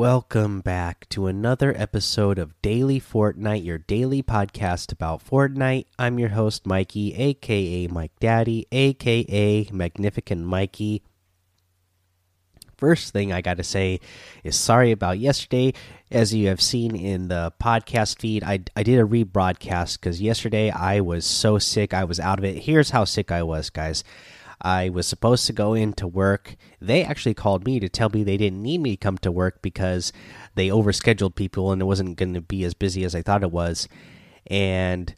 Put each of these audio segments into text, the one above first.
Welcome back to another episode of Daily Fortnite, your daily podcast about Fortnite. I'm your host, Mikey, aka Mike Daddy, aka Magnificent Mikey. First thing I got to say is sorry about yesterday. As you have seen in the podcast feed, I, I did a rebroadcast because yesterday I was so sick. I was out of it. Here's how sick I was, guys. I was supposed to go into work. They actually called me to tell me they didn't need me to come to work because they overscheduled people and it wasn't going to be as busy as I thought it was. And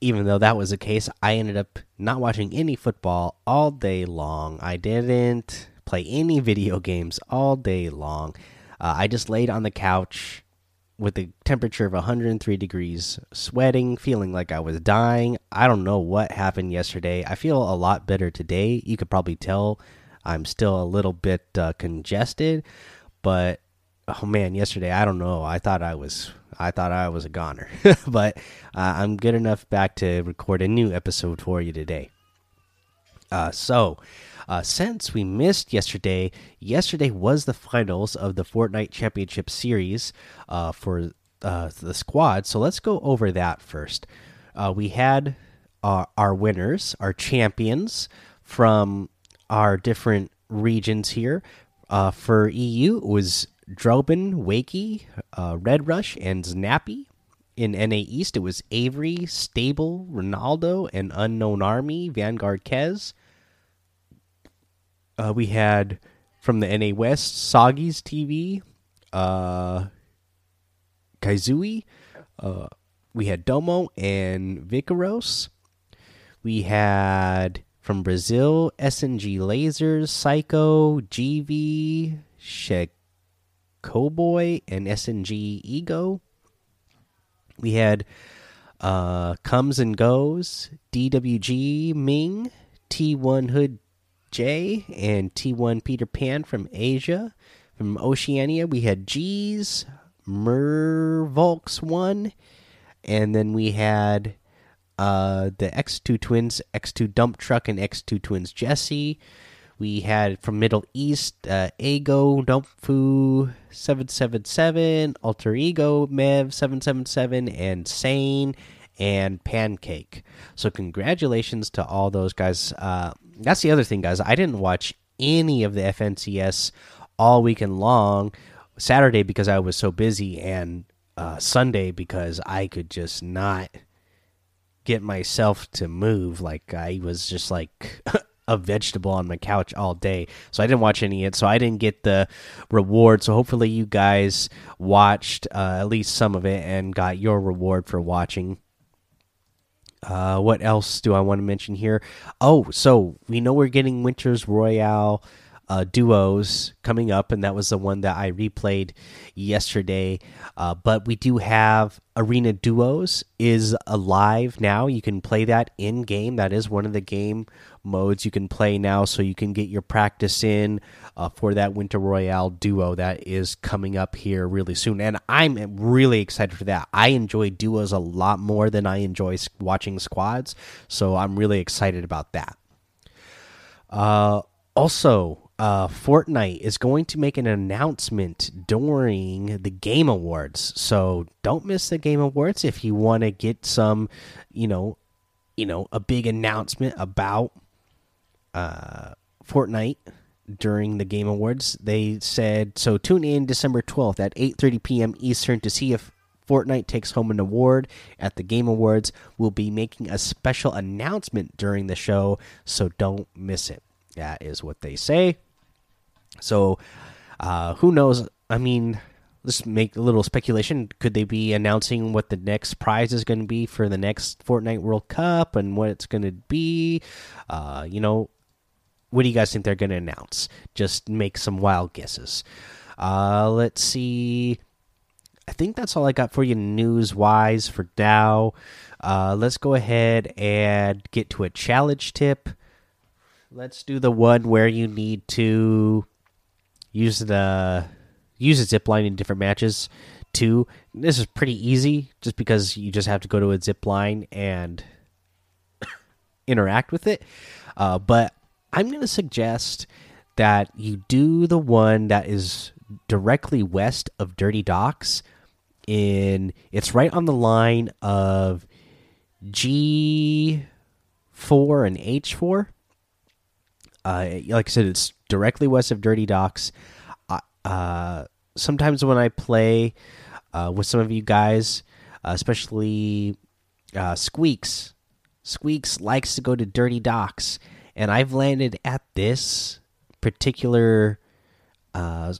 even though that was the case, I ended up not watching any football all day long. I didn't play any video games all day long. Uh, I just laid on the couch with a temperature of 103 degrees, sweating, feeling like I was dying. I don't know what happened yesterday. I feel a lot better today. You could probably tell I'm still a little bit uh, congested, but oh man, yesterday I don't know. I thought I was I thought I was a goner, but uh, I'm good enough back to record a new episode for you today. Uh, so, uh, since we missed yesterday, yesterday was the finals of the Fortnite Championship Series uh, for uh, the squad. So let's go over that first. Uh, we had uh, our winners, our champions from our different regions here. For EU, it was Drobin, Wakey, Red Rush, and Snappy. In NA East, it was Avery, Stable, Ronaldo, and Unknown Army, Vanguard Kez. Uh, we had from the NA West, Soggy's TV, uh, Kaizui. Uh, we had Domo and Vicaros. We had from Brazil, SNG Lasers, Psycho, GV, Shekoboy, and SNG Ego. We had uh, Comes and Goes, DWG Ming, T1 Hood J and T1 Peter Pan from Asia. From Oceania, we had G's, Mervolks 1, and then we had uh, the X2 Twins, X2 Dump Truck, and X2 Twins Jesse. We had from Middle East, uh, Ego, Dumpfu 777, Alter Ego, Mev 777, and Sane and Pancake. So, congratulations to all those guys. Uh, that's the other thing, guys. I didn't watch any of the FNCS all weekend long. Saturday because I was so busy, and uh, Sunday because I could just not get myself to move. Like I was just like a vegetable on my couch all day. So I didn't watch any of it. So I didn't get the reward. So hopefully you guys watched uh, at least some of it and got your reward for watching. Uh, what else do I want to mention here? Oh, so we know we're getting Winter's Royale uh, duos coming up, and that was the one that I replayed yesterday. Uh, but we do have Arena Duos is alive now. You can play that in game. That is one of the game modes you can play now, so you can get your practice in uh, for that Winter Royale duo that is coming up here really soon. And I'm really excited for that. I enjoy duos a lot more than I enjoy watching squads, so I'm really excited about that. Uh, also, uh, Fortnite is going to make an announcement during the Game Awards, so don't miss the Game Awards if you want to get some, you know, you know, a big announcement about uh, Fortnite during the Game Awards. They said so. Tune in December twelfth at eight thirty p.m. Eastern to see if Fortnite takes home an award at the Game Awards. We'll be making a special announcement during the show, so don't miss it. That is what they say. So, uh, who knows? I mean, let's make a little speculation. Could they be announcing what the next prize is going to be for the next Fortnite World Cup and what it's going to be? Uh, you know, what do you guys think they're going to announce? Just make some wild guesses. Uh, let's see. I think that's all I got for you news wise for now. Uh, let's go ahead and get to a challenge tip. Let's do the one where you need to use the use a zip line in different matches. Too. This is pretty easy, just because you just have to go to a zip line and interact with it. Uh, but I'm going to suggest that you do the one that is directly west of Dirty Docks. In it's right on the line of G four and H four. Uh, like I said, it's directly west of Dirty Docks. Uh, sometimes when I play uh, with some of you guys, especially Squeaks, Squeaks likes to go to Dirty Docks, and I've landed at this particular uh,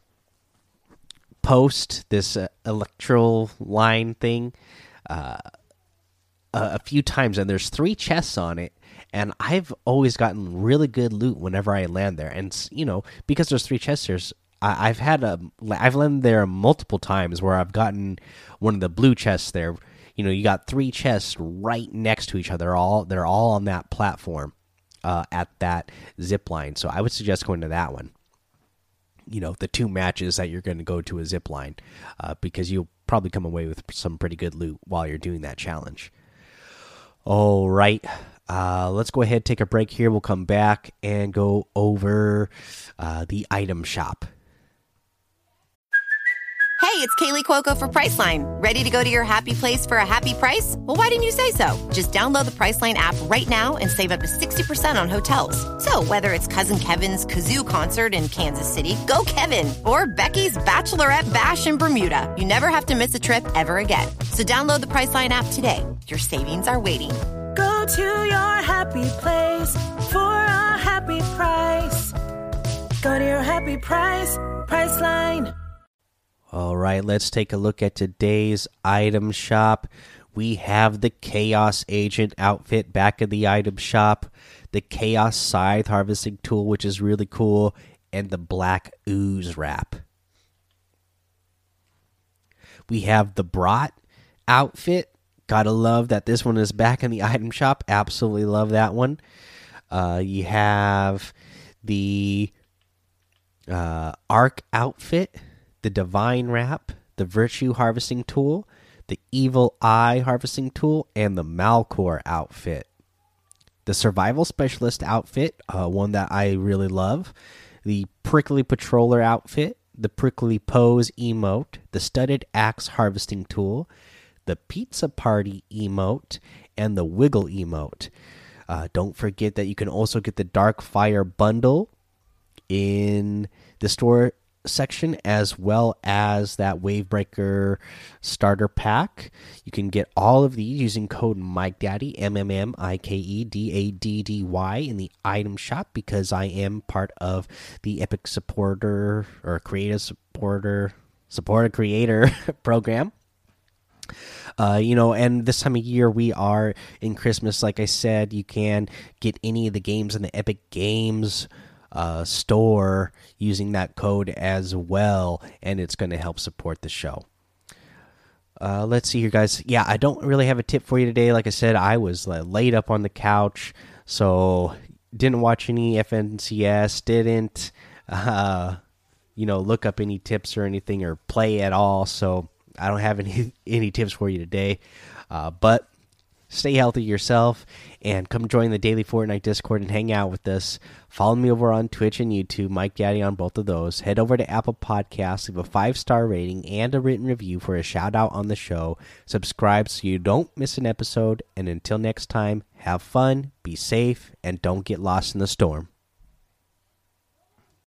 post, this uh, electro line thing, uh, a, a few times, and there's three chests on it. And I've always gotten really good loot whenever I land there, and you know because there's three chests. There's I, have had a I've landed there multiple times where I've gotten one of the blue chests there. You know, you got three chests right next to each other. All they're all on that platform uh, at that zip line. So I would suggest going to that one. You know, the two matches that you're going to go to a zip line uh, because you'll probably come away with some pretty good loot while you're doing that challenge. All right. Uh, let's go ahead take a break here. We'll come back and go over uh, the item shop. Hey, it's Kaley Cuoco for Priceline. Ready to go to your happy place for a happy price? Well, why didn't you say so? Just download the Priceline app right now and save up to 60% on hotels. So, whether it's Cousin Kevin's Kazoo concert in Kansas City, go Kevin, or Becky's Bachelorette Bash in Bermuda, you never have to miss a trip ever again. So, download the Priceline app today. Your savings are waiting Go to your happy place for a happy price. Go to your happy price, Priceline. All right, let's take a look at today's item shop. We have the Chaos Agent outfit back in the item shop, the Chaos Scythe harvesting tool, which is really cool, and the Black Ooze wrap. We have the Brat outfit Gotta love that this one is back in the item shop. Absolutely love that one. Uh, you have the uh, Arc outfit, the Divine Wrap, the Virtue Harvesting Tool, the Evil Eye Harvesting Tool, and the Malcore outfit. The Survival Specialist outfit, uh, one that I really love. The Prickly Patroller outfit, the Prickly Pose emote, the Studded Axe Harvesting Tool, the Pizza Party emote, and the Wiggle emote. Uh, don't forget that you can also get the Dark Fire bundle in the store section as well as that Wavebreaker starter pack. You can get all of these using code Mike Daddy M M M I K E D A D D Y in the item shop because I am part of the Epic supporter or creative supporter supporter creator program. Uh, you know, and this time of year we are in Christmas. Like I said, you can get any of the games in the Epic Games uh, store using that code as well, and it's going to help support the show. Uh, let's see here, guys. Yeah, I don't really have a tip for you today. Like I said, I was uh, laid up on the couch, so didn't watch any FNCS, didn't, uh, you know, look up any tips or anything or play at all. So I don't have any any tips for you today, uh, but stay healthy yourself and come join the daily Fortnite Discord and hang out with us. Follow me over on Twitch and YouTube, Mike Daddy on both of those. Head over to Apple Podcasts, leave a five star rating and a written review for a shout out on the show. Subscribe so you don't miss an episode. And until next time, have fun, be safe, and don't get lost in the storm.